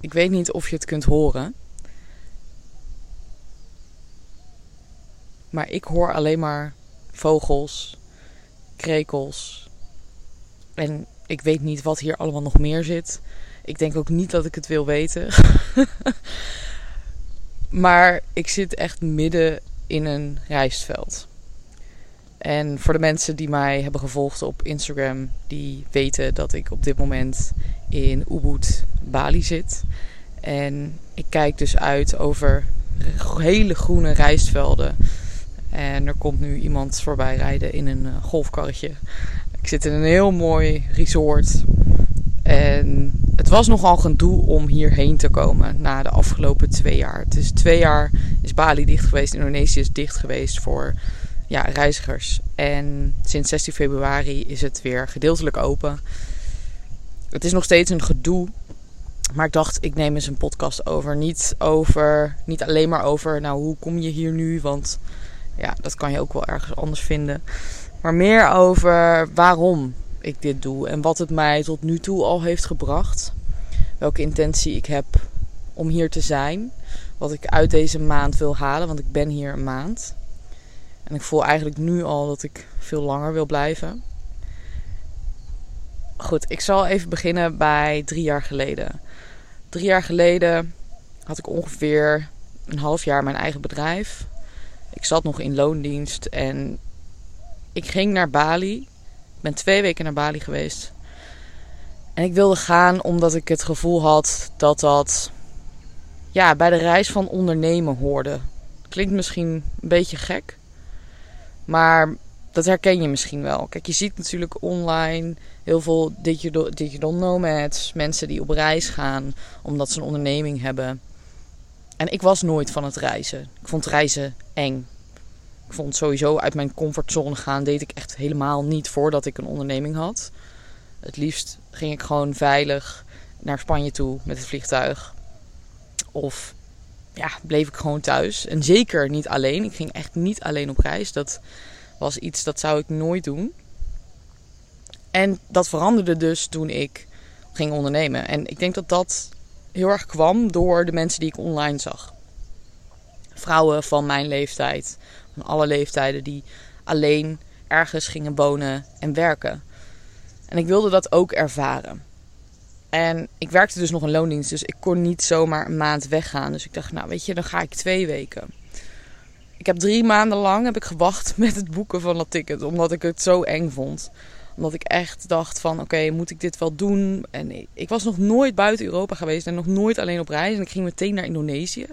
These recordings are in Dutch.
ik weet niet of je het kunt horen. Maar ik hoor alleen maar vogels, krekels. En ik weet niet wat hier allemaal nog meer zit. Ik denk ook niet dat ik het wil weten. maar ik zit echt midden in een rijstveld. En voor de mensen die mij hebben gevolgd op Instagram, die weten dat ik op dit moment in Ubud, Bali zit. En ik kijk dus uit over hele groene rijstvelden. En er komt nu iemand voorbij rijden in een eh, golfkarretje. Ik zit in een heel mooi resort. En het was nogal een doel om hierheen te komen na de afgelopen twee jaar. Is twee jaar is Bali dicht geweest, Indonesië is dicht geweest voor ja, reizigers. En sinds 16 februari is het weer gedeeltelijk open. Het is nog steeds een gedoe. Maar ik dacht, ik neem eens een podcast over. Niet, over, niet alleen maar over, nou, hoe kom je hier nu? Want ja, dat kan je ook wel ergens anders vinden. Maar meer over waarom ik dit doe en wat het mij tot nu toe al heeft gebracht. Welke intentie ik heb om hier te zijn. Wat ik uit deze maand wil halen, want ik ben hier een maand. En ik voel eigenlijk nu al dat ik veel langer wil blijven. Goed, ik zal even beginnen bij drie jaar geleden. Drie jaar geleden had ik ongeveer een half jaar mijn eigen bedrijf. Ik zat nog in loondienst en ik ging naar Bali. Ik ben twee weken naar Bali geweest. En ik wilde gaan omdat ik het gevoel had dat dat ja, bij de reis van ondernemen hoorde. Klinkt misschien een beetje gek. Maar dat herken je misschien wel. Kijk, je ziet natuurlijk online heel veel digital, nomads. Mensen die op reis gaan omdat ze een onderneming hebben. En ik was nooit van het reizen. Ik vond reizen eng. Ik vond sowieso uit mijn comfortzone gaan deed ik echt helemaal niet voordat ik een onderneming had. Het liefst ging ik gewoon veilig naar Spanje toe met het vliegtuig. Of ja, bleef ik gewoon thuis. En zeker niet alleen. Ik ging echt niet alleen op reis. Dat was iets dat zou ik nooit doen. En dat veranderde dus toen ik ging ondernemen. En ik denk dat dat heel erg kwam door de mensen die ik online zag. Vrouwen van mijn leeftijd, van alle leeftijden, die alleen ergens gingen wonen en werken. En ik wilde dat ook ervaren. En ik werkte dus nog een loondienst, dus ik kon niet zomaar een maand weggaan. Dus ik dacht, nou weet je, dan ga ik twee weken. Ik heb drie maanden lang heb ik gewacht met het boeken van dat ticket, omdat ik het zo eng vond. Omdat ik echt dacht van, oké, moet ik dit wel doen? En ik was nog nooit buiten Europa geweest en nog nooit alleen op reis. En ik ging meteen naar Indonesië.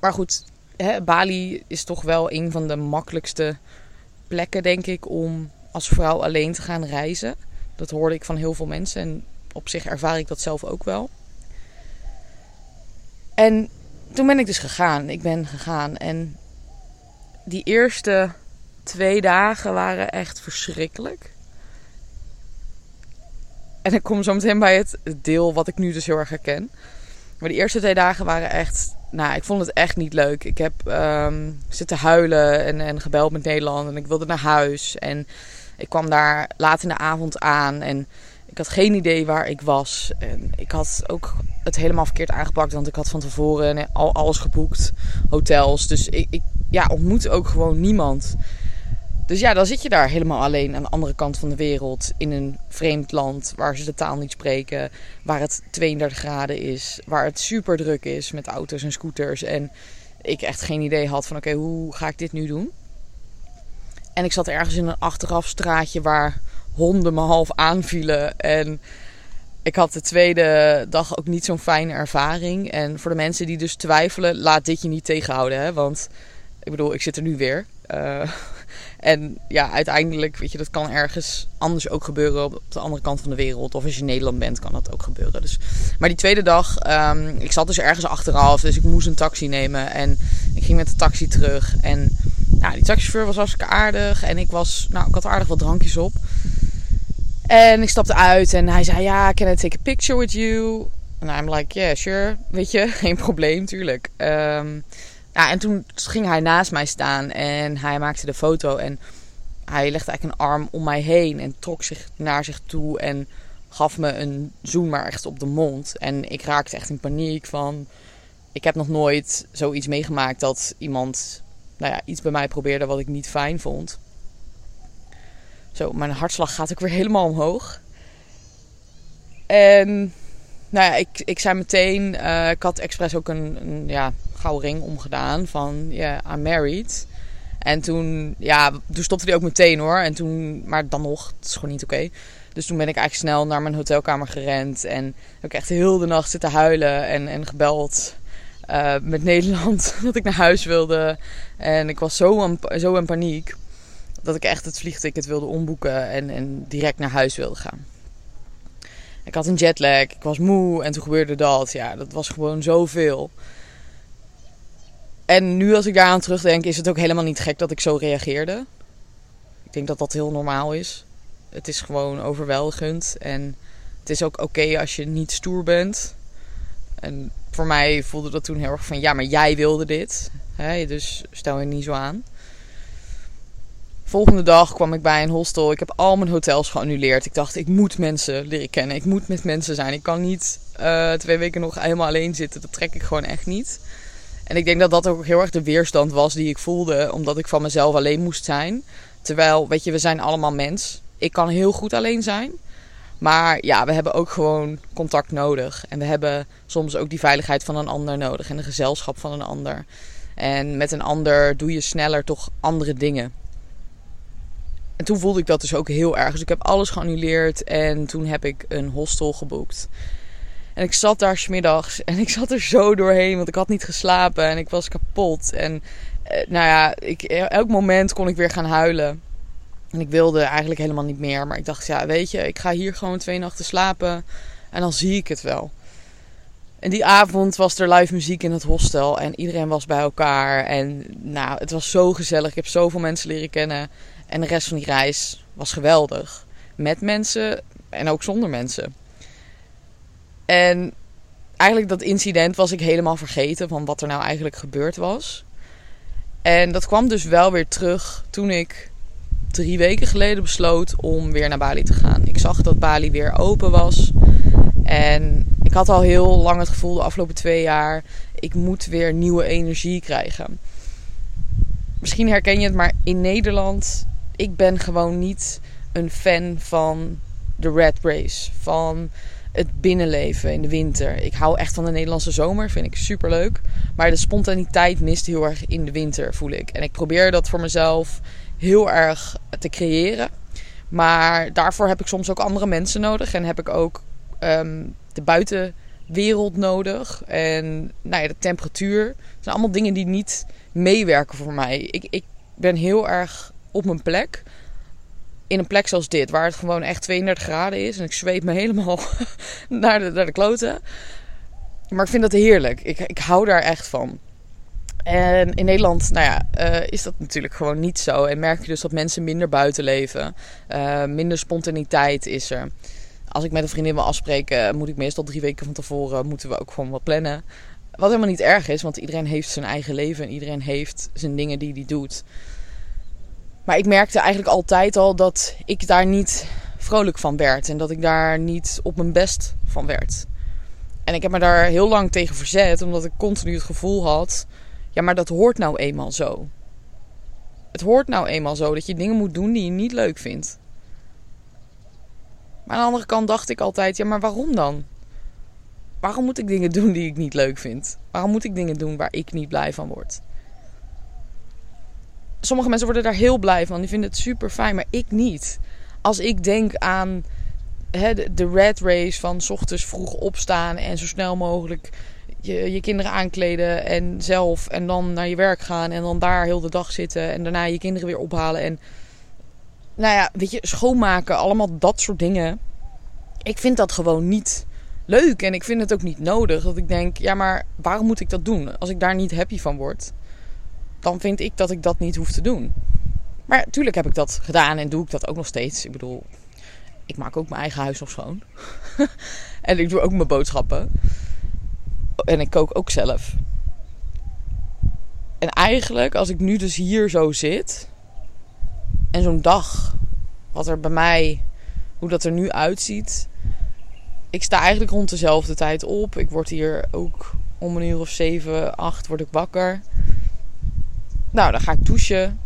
Maar goed, hè, Bali is toch wel een van de makkelijkste plekken, denk ik, om als vrouw alleen te gaan reizen. Dat hoorde ik van heel veel mensen en op zich ervaar ik dat zelf ook wel. En toen ben ik dus gegaan. Ik ben gegaan en die eerste twee dagen waren echt verschrikkelijk. En ik kom zo meteen bij het deel wat ik nu dus heel erg herken. Maar de eerste twee dagen waren echt. Nou, ik vond het echt niet leuk. Ik heb um, zitten huilen en, en gebeld met Nederland. En ik wilde naar huis. En ik kwam daar laat in de avond aan. En ik had geen idee waar ik was. En ik had ook het helemaal verkeerd aangepakt. Want ik had van tevoren al alles geboekt. Hotels. Dus ik, ik ja, ontmoette ook gewoon niemand. Dus ja, dan zit je daar helemaal alleen aan de andere kant van de wereld. In een vreemd land waar ze de taal niet spreken. Waar het 32 graden is. Waar het super druk is met auto's en scooters. En ik echt geen idee had van oké, hoe ga ik dit nu doen? En ik zat ergens in een achterafstraatje waar honden me half aanvielen. En ik had de tweede dag ook niet zo'n fijne ervaring. En voor de mensen die dus twijfelen, laat dit je niet tegenhouden. Hè? Want ik bedoel, ik zit er nu weer. Uh, en ja, uiteindelijk, weet je, dat kan ergens anders ook gebeuren op de andere kant van de wereld. Of als je in Nederland bent, kan dat ook gebeuren. Dus, maar die tweede dag, um, ik zat dus ergens achteraf, dus ik moest een taxi nemen. En ik ging met de taxi terug. En nou, die taxichauffeur was hartstikke aardig. En ik was, nou, ik had aardig wat drankjes op. En ik stapte uit en hij zei, ja, can I take a picture with you? En I'm like, yeah, sure. Weet je, geen probleem, tuurlijk. Um, ja, en toen ging hij naast mij staan en hij maakte de foto. En hij legde eigenlijk een arm om mij heen en trok zich naar zich toe. En gaf me een zoen maar echt op de mond. En ik raakte echt in paniek van... Ik heb nog nooit zoiets meegemaakt dat iemand nou ja, iets bij mij probeerde wat ik niet fijn vond. Zo, mijn hartslag gaat ook weer helemaal omhoog. En nou ja, ik, ik zei meteen, uh, ik had expres ook een, een ja, gouden ring omgedaan van ja, I'm married. En toen, ja, toen stopte hij ook meteen hoor. En toen, maar dan nog, het is gewoon niet oké. Dus toen ben ik eigenlijk snel naar mijn hotelkamer gerend. En heb ik echt heel de nacht zitten huilen en, en gebeld uh, met Nederland dat ik naar huis wilde. En ik was zo, zo in paniek dat ik echt het vliegticket wilde omboeken en, en direct naar huis wilde gaan. Ik had een jetlag, ik was moe en toen gebeurde dat. Ja, dat was gewoon zoveel. En nu als ik daaraan terugdenk, is het ook helemaal niet gek dat ik zo reageerde. Ik denk dat dat heel normaal is. Het is gewoon overweldigend. En het is ook oké als je niet stoer bent. En voor mij voelde dat toen heel erg van... Ja, maar jij wilde dit. Hè? Dus stel je niet zo aan. Volgende dag kwam ik bij een hostel. Ik heb al mijn hotels geannuleerd. Ik dacht, ik moet mensen leren kennen. Ik moet met mensen zijn. Ik kan niet uh, twee weken nog helemaal alleen zitten. Dat trek ik gewoon echt niet. En ik denk dat dat ook heel erg de weerstand was die ik voelde. Omdat ik van mezelf alleen moest zijn. Terwijl, weet je, we zijn allemaal mens. Ik kan heel goed alleen zijn. Maar ja, we hebben ook gewoon contact nodig. En we hebben soms ook die veiligheid van een ander nodig. En de gezelschap van een ander. En met een ander doe je sneller toch andere dingen. En toen voelde ik dat dus ook heel erg. Dus ik heb alles geannuleerd. En toen heb ik een hostel geboekt. En ik zat daar smiddags en ik zat er zo doorheen, want ik had niet geslapen en ik was kapot. En eh, nou ja, ik, elk moment kon ik weer gaan huilen. En ik wilde eigenlijk helemaal niet meer. Maar ik dacht, ja, weet je, ik ga hier gewoon twee nachten slapen en dan zie ik het wel. En die avond was er live muziek in het hostel en iedereen was bij elkaar. En nou, het was zo gezellig. Ik heb zoveel mensen leren kennen. En de rest van die reis was geweldig. Met mensen en ook zonder mensen. En eigenlijk dat incident was ik helemaal vergeten van wat er nou eigenlijk gebeurd was. En dat kwam dus wel weer terug toen ik drie weken geleden besloot om weer naar Bali te gaan. Ik zag dat Bali weer open was. En ik had al heel lang het gevoel de afgelopen twee jaar: ik moet weer nieuwe energie krijgen. Misschien herken je het, maar in Nederland, ik ben gewoon niet een fan van de red race. Van het binnenleven in de winter. Ik hou echt van de Nederlandse zomer, vind ik super leuk. Maar de spontaniteit mist heel erg in de winter, voel ik. En ik probeer dat voor mezelf heel erg te creëren. Maar daarvoor heb ik soms ook andere mensen nodig. En heb ik ook um, de buitenwereld nodig. En nou ja, de temperatuur. Het zijn allemaal dingen die niet meewerken voor mij. Ik, ik ben heel erg op mijn plek in een plek zoals dit, waar het gewoon echt 32 graden is en ik zweet me helemaal naar, de, naar de kloten. Maar ik vind dat heerlijk. Ik, ik hou daar echt van. En in Nederland, nou ja, uh, is dat natuurlijk gewoon niet zo. En merk je dus dat mensen minder buiten leven. Uh, minder spontaniteit is er. Als ik met een vriendin wil afspreken, moet ik meestal drie weken van tevoren moeten we ook gewoon wat plannen. Wat helemaal niet erg is, want iedereen heeft zijn eigen leven en iedereen heeft zijn dingen die hij doet. Maar ik merkte eigenlijk altijd al dat ik daar niet vrolijk van werd. En dat ik daar niet op mijn best van werd. En ik heb me daar heel lang tegen verzet, omdat ik continu het gevoel had: ja, maar dat hoort nou eenmaal zo. Het hoort nou eenmaal zo dat je dingen moet doen die je niet leuk vindt. Maar aan de andere kant dacht ik altijd: ja, maar waarom dan? Waarom moet ik dingen doen die ik niet leuk vind? Waarom moet ik dingen doen waar ik niet blij van word? Sommige mensen worden daar heel blij van. Die vinden het super fijn, maar ik niet. Als ik denk aan de, red race van s ochtends vroeg opstaan en zo snel mogelijk je, je kinderen aankleden en zelf en dan naar je werk gaan en dan daar heel de dag zitten en daarna je kinderen weer ophalen en nou ja, weet je, schoonmaken, allemaal dat soort dingen. Ik vind dat gewoon niet leuk en ik vind het ook niet nodig. Dat ik denk, ja, maar waarom moet ik dat doen als ik daar niet happy van word? Dan vind ik dat ik dat niet hoef te doen. Maar natuurlijk heb ik dat gedaan en doe ik dat ook nog steeds. Ik bedoel, ik maak ook mijn eigen huis nog schoon. en ik doe ook mijn boodschappen. En ik kook ook zelf. En eigenlijk, als ik nu dus hier zo zit. En zo'n dag, wat er bij mij, hoe dat er nu uitziet. ik sta eigenlijk rond dezelfde tijd op. Ik word hier ook om een uur of 7, 8 word ik wakker. Nou, dan ga ik douchen.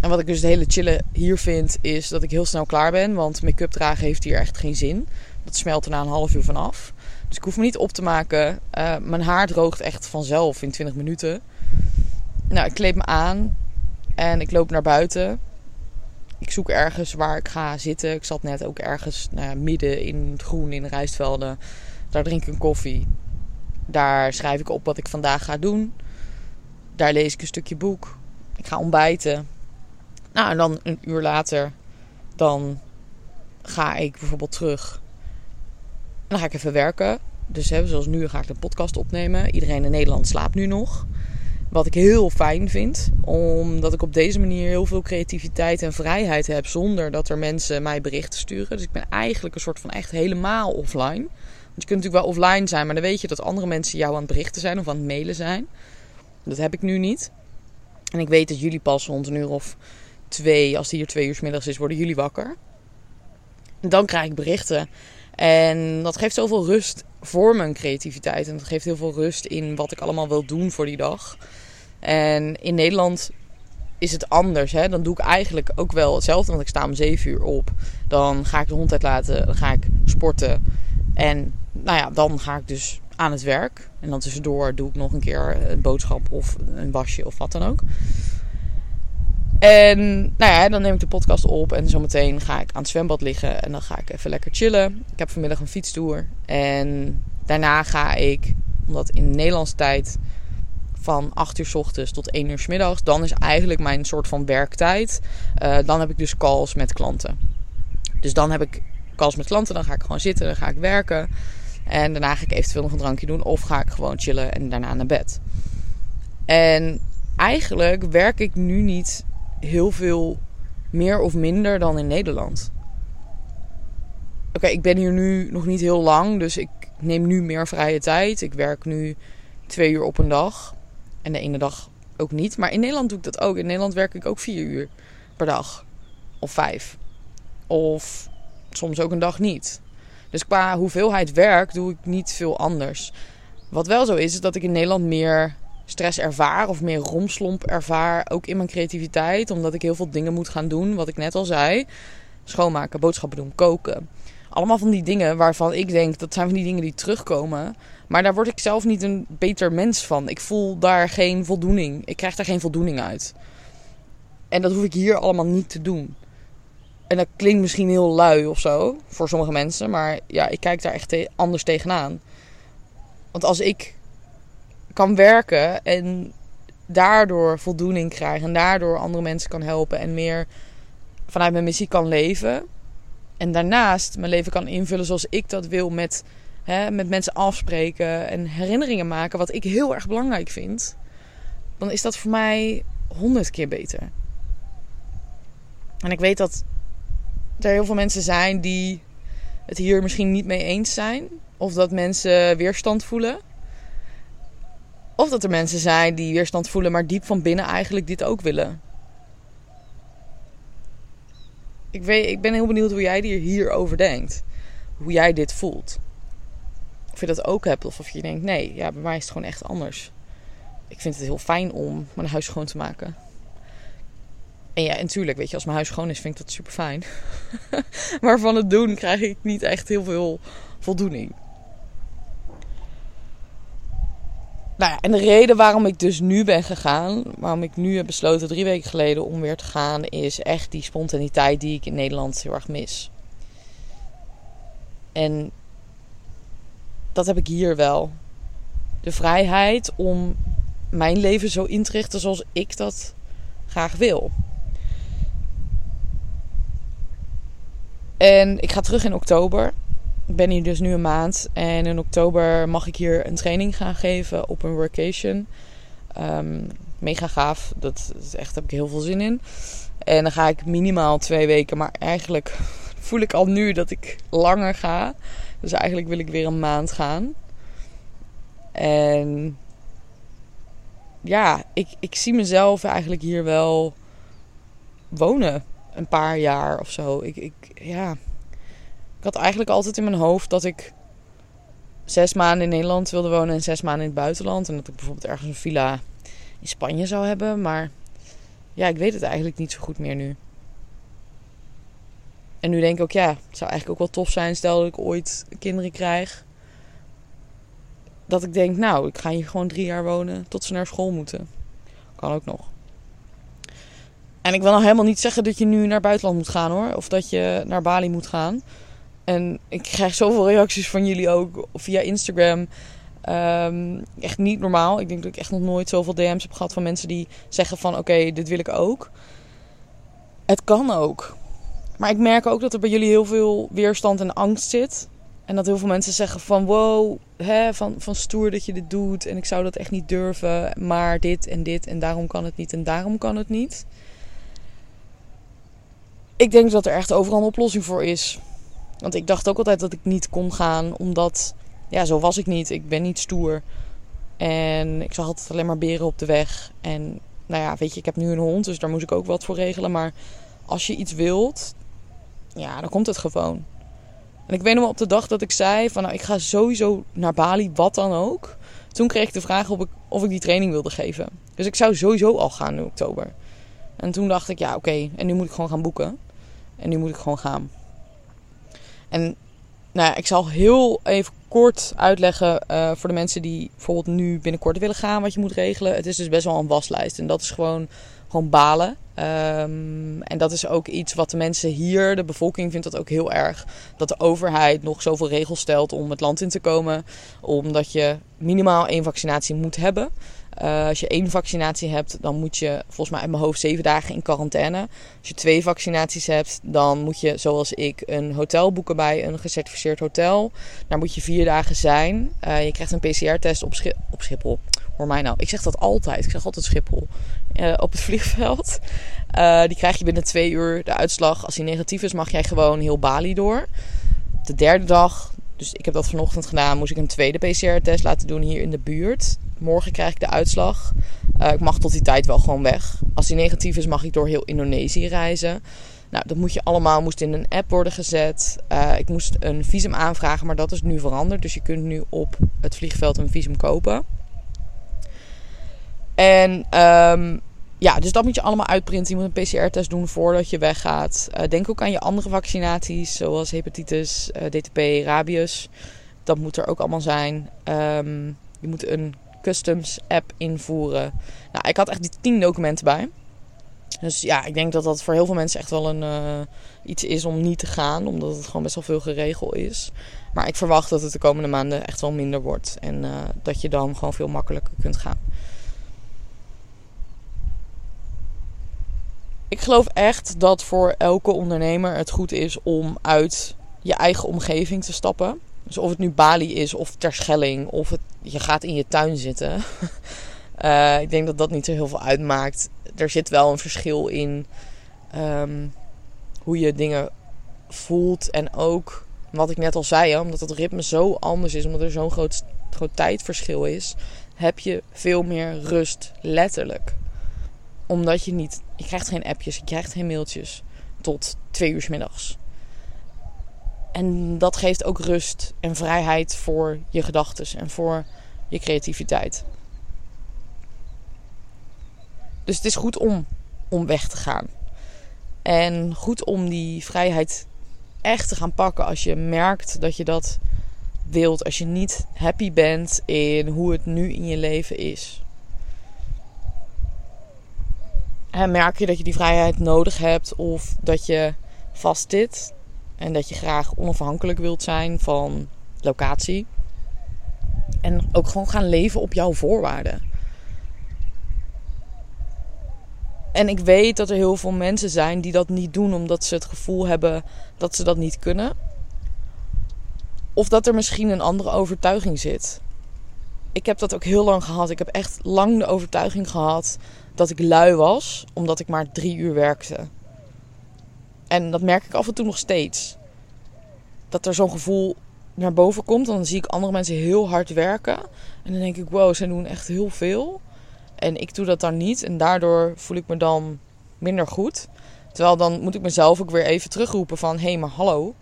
En wat ik dus het hele chillen hier vind, is dat ik heel snel klaar ben. Want make-up dragen heeft hier echt geen zin. Dat smelt er na een half uur vanaf. Dus ik hoef me niet op te maken. Uh, mijn haar droogt echt vanzelf in 20 minuten. Nou, ik kleed me aan en ik loop naar buiten. Ik zoek ergens waar ik ga zitten. Ik zat net ook ergens nou, midden in het groen in de rijstvelden. Daar drink ik een koffie. Daar schrijf ik op wat ik vandaag ga doen. Daar lees ik een stukje boek. Ik ga ontbijten. Nou, en dan een uur later, dan ga ik bijvoorbeeld terug. En dan ga ik even werken. Dus zoals nu ga ik de podcast opnemen. Iedereen in Nederland slaapt nu nog. Wat ik heel fijn vind, omdat ik op deze manier heel veel creativiteit en vrijheid heb zonder dat er mensen mij berichten sturen. Dus ik ben eigenlijk een soort van echt helemaal offline. Want je kunt natuurlijk wel offline zijn, maar dan weet je dat andere mensen jou aan het berichten zijn of aan het mailen zijn. Dat heb ik nu niet. En ik weet dat jullie pas rond een uur of twee, als het hier twee uur middags is, worden jullie wakker. Dan krijg ik berichten. En dat geeft zoveel rust voor mijn creativiteit. En dat geeft heel veel rust in wat ik allemaal wil doen voor die dag. En in Nederland is het anders. Hè? Dan doe ik eigenlijk ook wel hetzelfde. Want ik sta om 7 uur op. Dan ga ik de hond uitlaten. Dan ga ik sporten. En nou ja, dan ga ik dus aan het werk. En dan tussendoor doe ik nog een keer een boodschap of een wasje of wat dan ook. En nou ja, dan neem ik de podcast op en zometeen ga ik aan het zwembad liggen en dan ga ik even lekker chillen. Ik heb vanmiddag een fietstoer en daarna ga ik, omdat in Nederlandse tijd van 8 uur s ochtends tot 1 uur s middags, dan is eigenlijk mijn soort van werktijd. Uh, dan heb ik dus calls met klanten. Dus dan heb ik calls met klanten, dan ga ik gewoon zitten, dan ga ik werken. En daarna ga ik eventueel nog een drankje doen of ga ik gewoon chillen en daarna naar bed. En eigenlijk werk ik nu niet heel veel meer of minder dan in Nederland. Oké, ik ben hier nu nog niet heel lang, dus ik neem nu meer vrije tijd. Ik werk nu twee uur op een dag. En de ene dag ook niet. Maar in Nederland doe ik dat ook. In Nederland werk ik ook vier uur per dag. Of vijf. Of soms ook een dag niet. Dus qua hoeveelheid werk doe ik niet veel anders. Wat wel zo is, is dat ik in Nederland meer stress ervaar of meer romslomp ervaar. Ook in mijn creativiteit, omdat ik heel veel dingen moet gaan doen. Wat ik net al zei: schoonmaken, boodschappen doen, koken. Allemaal van die dingen waarvan ik denk dat zijn van die dingen die terugkomen. Maar daar word ik zelf niet een beter mens van. Ik voel daar geen voldoening. Ik krijg daar geen voldoening uit. En dat hoef ik hier allemaal niet te doen. En dat klinkt misschien heel lui of zo voor sommige mensen. Maar ja, ik kijk daar echt anders tegenaan. Want als ik kan werken en daardoor voldoening krijgen en daardoor andere mensen kan helpen en meer vanuit mijn missie kan leven. En daarnaast mijn leven kan invullen zoals ik dat wil met, hè, met mensen afspreken en herinneringen maken, wat ik heel erg belangrijk vind. Dan is dat voor mij honderd keer beter. En ik weet dat er heel veel mensen zijn die het hier misschien niet mee eens zijn. Of dat mensen weerstand voelen. Of dat er mensen zijn die weerstand voelen, maar diep van binnen eigenlijk dit ook willen. Ik, weet, ik ben heel benieuwd hoe jij hierover denkt. Hoe jij dit voelt. Of je dat ook hebt, of of je denkt: nee, ja, bij mij is het gewoon echt anders. Ik vind het heel fijn om mijn huis schoon te maken. En ja, natuurlijk, weet je, als mijn huis schoon is, vind ik dat super fijn. maar van het doen krijg ik niet echt heel veel voldoening. Nou ja, en de reden waarom ik dus nu ben gegaan, waarom ik nu heb besloten drie weken geleden om weer te gaan, is echt die spontaniteit die ik in Nederland heel erg mis. En dat heb ik hier wel. De vrijheid om mijn leven zo in te richten zoals ik dat graag wil. En ik ga terug in oktober ik ben hier dus nu een maand. En in oktober mag ik hier een training gaan geven op een workation. Ehm, mega gaaf. Dat is echt, heb ik heel veel zin in. En dan ga ik minimaal twee weken. Maar eigenlijk voel ik al nu dat ik langer ga. Dus eigenlijk wil ik weer een maand gaan. En ja, ik, ik zie mezelf eigenlijk hier wel wonen. Een paar jaar of zo. Ik, ik, ja, ik had eigenlijk altijd in mijn hoofd dat ik zes maanden in Nederland wilde wonen en zes maanden in het buitenland. En dat ik bijvoorbeeld ergens een villa in Spanje zou hebben. Maar ja, ik weet het eigenlijk niet zo goed meer nu. En nu denk ik ook, ja, het zou eigenlijk ook wel tof zijn, stel dat ik ooit kinderen krijg. Dat ik denk, nou, ik ga hier gewoon drie jaar wonen tot ze naar school moeten. Kan ook nog. En ik wil nog helemaal niet zeggen dat je nu naar buitenland moet gaan hoor. Of dat je naar Bali moet gaan. En ik krijg zoveel reacties van jullie ook via Instagram. Ehm, echt niet normaal. Ik denk dat ik echt nog nooit zoveel DM's heb gehad van mensen die zeggen van oké, dit wil ik ook. Het kan ook. Maar ik merk ook dat er bij jullie heel veel weerstand en angst zit. En dat heel veel mensen zeggen van wow, hè, van, van stoer dat je dit doet. En ik zou dat echt niet durven. Maar dit en dit en daarom kan het niet en daarom kan het niet. Ik denk dat er echt overal een oplossing voor is. Want ik dacht ook altijd dat ik niet kon gaan, omdat, ja, zo was ik niet. Ik ben niet stoer. En ik zag altijd alleen maar beren op de weg. En nou ja, weet je, ik heb nu een hond, dus daar moest ik ook wat voor regelen. Maar als je iets wilt, ja, dan komt het gewoon. En ik weet nog wel op de dag dat ik zei van nou, ik ga sowieso naar Bali, wat dan ook. Toen kreeg ik de vraag of ik, of ik die training wilde geven. Dus ik zou sowieso al gaan in oktober. En toen dacht ik, ja oké, en nu moet ik gewoon gaan boeken. En nu moet ik gewoon gaan. En nou ja, ik zal heel even kort uitleggen uh, voor de mensen die bijvoorbeeld nu binnenkort willen gaan wat je moet regelen. Het is dus best wel een waslijst. En dat is gewoon, gewoon balen. Um, en dat is ook iets wat de mensen hier, de bevolking vindt dat ook heel erg. Dat de overheid nog zoveel regels stelt om het land in te komen. Omdat je minimaal één vaccinatie moet hebben. Uh, als je één vaccinatie hebt, dan moet je volgens mij uit mijn hoofd zeven dagen in quarantaine. Als je twee vaccinaties hebt, dan moet je, zoals ik, een hotel boeken bij een gecertificeerd hotel. Daar moet je vier dagen zijn. Uh, je krijgt een PCR-test op, op Schiphol. Hoor mij nou. Ik zeg dat altijd. Ik zeg altijd Schiphol. Uh, op het vliegveld. die krijg je binnen twee uur de uitslag. Als die negatief is, mag jij gewoon heel Bali door. De derde dag, dus ik heb dat vanochtend gedaan, moest ik een tweede PCR-test laten doen hier in de buurt. Morgen krijg ik de uitslag. Uh, ik mag tot die tijd wel gewoon weg. Als die negatief is, mag ik door heel Indonesië reizen. Nou, dat moet je allemaal moest in een app worden gezet. Uh, ik moest een visum aanvragen, maar dat is nu veranderd. Dus je kunt nu op het vliegveld een visum kopen. En um, ja, dus dat moet je allemaal uitprinten. Je moet een PCR-test doen voordat je weggaat. Uh, denk ook aan je andere vaccinaties, zoals hepatitis, DTP, rabius. Dat moet er ook allemaal zijn. Um, je moet een customs app invoeren. Nou, ik had echt die tien documenten bij. Dus ja, ik denk dat dat voor heel veel mensen echt wel een, uh, iets is om niet te gaan. Omdat het gewoon best wel veel geregeld is. Maar ik verwacht dat het de komende maanden echt wel minder wordt. En uh, dat je dan gewoon veel makkelijker kunt gaan. Ik geloof echt dat voor elke ondernemer het goed is om uit je eigen omgeving te stappen. Dus of het nu Bali is of Terschelling of je gaat in je tuin zitten. uh, ik denk dat dat niet zo heel veel uitmaakt. Er zit wel een verschil in um, hoe je dingen voelt. En ook wat ik net al zei, omdat het ritme zo anders is, omdat er zo'n groot, groot tijdverschil is, heb je veel meer rust, letterlijk. Omdat je niet, je krijgt geen appjes, je krijgt geen mailtjes tot twee uur s middags. En dat geeft ook rust en vrijheid voor je gedachten en voor je creativiteit. Dus het is goed om, om weg te gaan. En goed om die vrijheid echt te gaan pakken als je merkt dat je dat wilt. Als je niet happy bent in hoe het nu in je leven is. En merk je dat je die vrijheid nodig hebt of dat je vast zit en dat je graag onafhankelijk wilt zijn van locatie. En ook gewoon gaan leven op jouw voorwaarden. En ik weet dat er heel veel mensen zijn die dat niet doen omdat ze het gevoel hebben dat ze dat niet kunnen. Of dat er misschien een andere overtuiging zit. Ik heb dat ook heel lang gehad. Ik heb echt lang de overtuiging gehad dat ik lui was omdat ik maar drie uur werkte. En dat merk ik af en toe nog steeds. Dat er zo'n gevoel naar boven komt. Dan zie ik andere mensen heel hard werken. En dan denk ik, wow, ze doen echt heel veel. En ik doe dat dan niet. En daardoor voel ik me dan minder goed. Terwijl dan moet ik mezelf ook weer even terugroepen van... Hé, hey, maar hallo.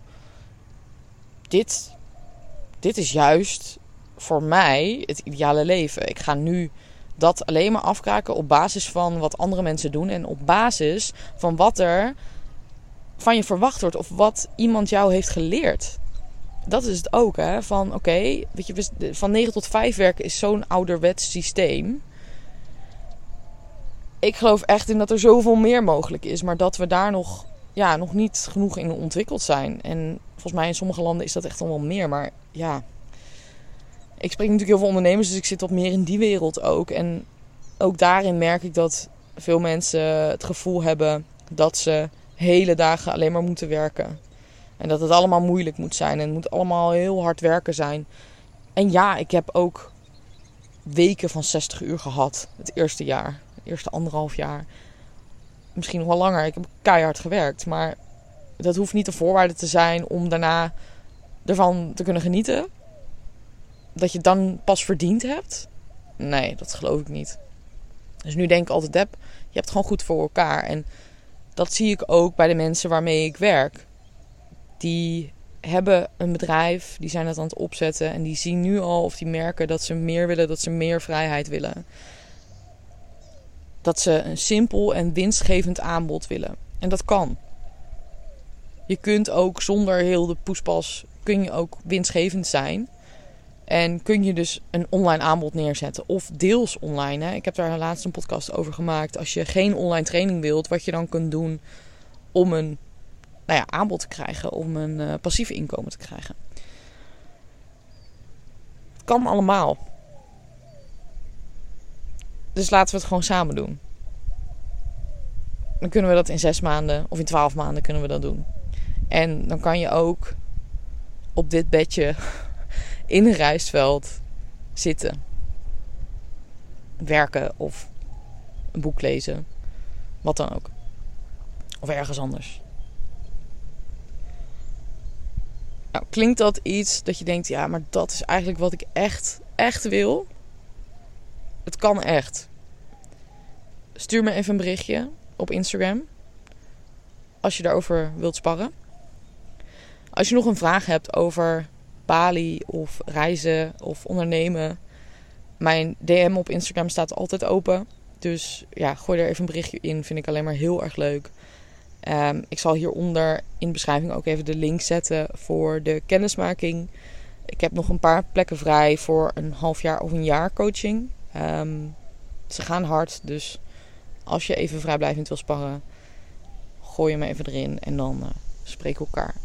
Dit dit is juist voor mij het ideale leven. Ik ga nu dat alleen maar afkraken op basis van wat andere mensen doen en op basis van wat er van je verwacht wordt of wat iemand jou heeft geleerd. Dat is het ook, hè? Van oké, weet je, van 9 tot 5 werken is zo'n ouderwets systeem. Ik geloof echt in dat er zoveel meer mogelijk is, maar dat we daar nog, ja, nog niet genoeg in ontwikkeld zijn. En volgens mij in sommige landen is dat echt allemaal meer, maar ja. Ik spreek natuurlijk heel veel ondernemers, dus ik zit wat meer in die wereld ook. En ook daarin merk ik dat veel mensen het gevoel hebben dat ze hele dagen alleen maar moeten werken. En dat het allemaal moeilijk moet zijn en het moet allemaal heel hard werken zijn. En ja, ik heb ook weken van 60 uur gehad het eerste jaar, het eerste anderhalf jaar. Misschien nog wel langer. Ik heb keihard gewerkt, maar dat hoeft niet de voorwaarde te zijn om daarna ervan te kunnen genieten. Dat je dan pas verdiend hebt. Nee, dat geloof ik niet. Dus nu denk ik altijd, heb, je hebt gewoon goed voor elkaar. En dat zie ik ook bij de mensen waarmee ik werk. Die hebben een bedrijf, die zijn het aan het opzetten en die zien nu al of die merken dat ze meer willen, dat ze meer vrijheid willen. Dat ze een simpel en winstgevend aanbod willen. En dat kan. Je kunt ook zonder heel de poespas kun je ook winstgevend zijn. En kun je dus een online aanbod neerzetten. Of deels online. Hè. Ik heb daar laatst een podcast over gemaakt. Als je geen online training wilt, wat je dan kunt doen om een nou ja, aanbod te krijgen. Om een uh, passief inkomen te krijgen. Het kan allemaal. Dus laten we het gewoon samen doen. Dan kunnen we dat in zes maanden of in twaalf maanden kunnen we dat doen. En dan kan je ook op dit bedje in een rijstveld zitten. Werken of een boek lezen. Wat dan ook. Of ergens anders. Nou, klinkt dat iets dat je denkt, ja, maar dat is eigenlijk wat ik echt, echt wil? Het kan echt. Stuur me even een berichtje op Instagram. Als je daarover wilt sparren. Als je nog een vraag hebt over Bali of reizen of ondernemen. Mijn DM op Instagram staat altijd open. Dus ja, gooi er even een berichtje in. Vind ik alleen maar heel erg leuk. Ehm, ik zal hieronder in de beschrijving ook even de link zetten voor de kennismaking. Ik heb nog een paar plekken vrij voor een half jaar of een jaar coaching. Ehm, ze gaan hard, dus als je even vrijblijvend wil sparren, gooi hem even erin en dan uh, spreken we elkaar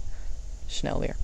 snel weer.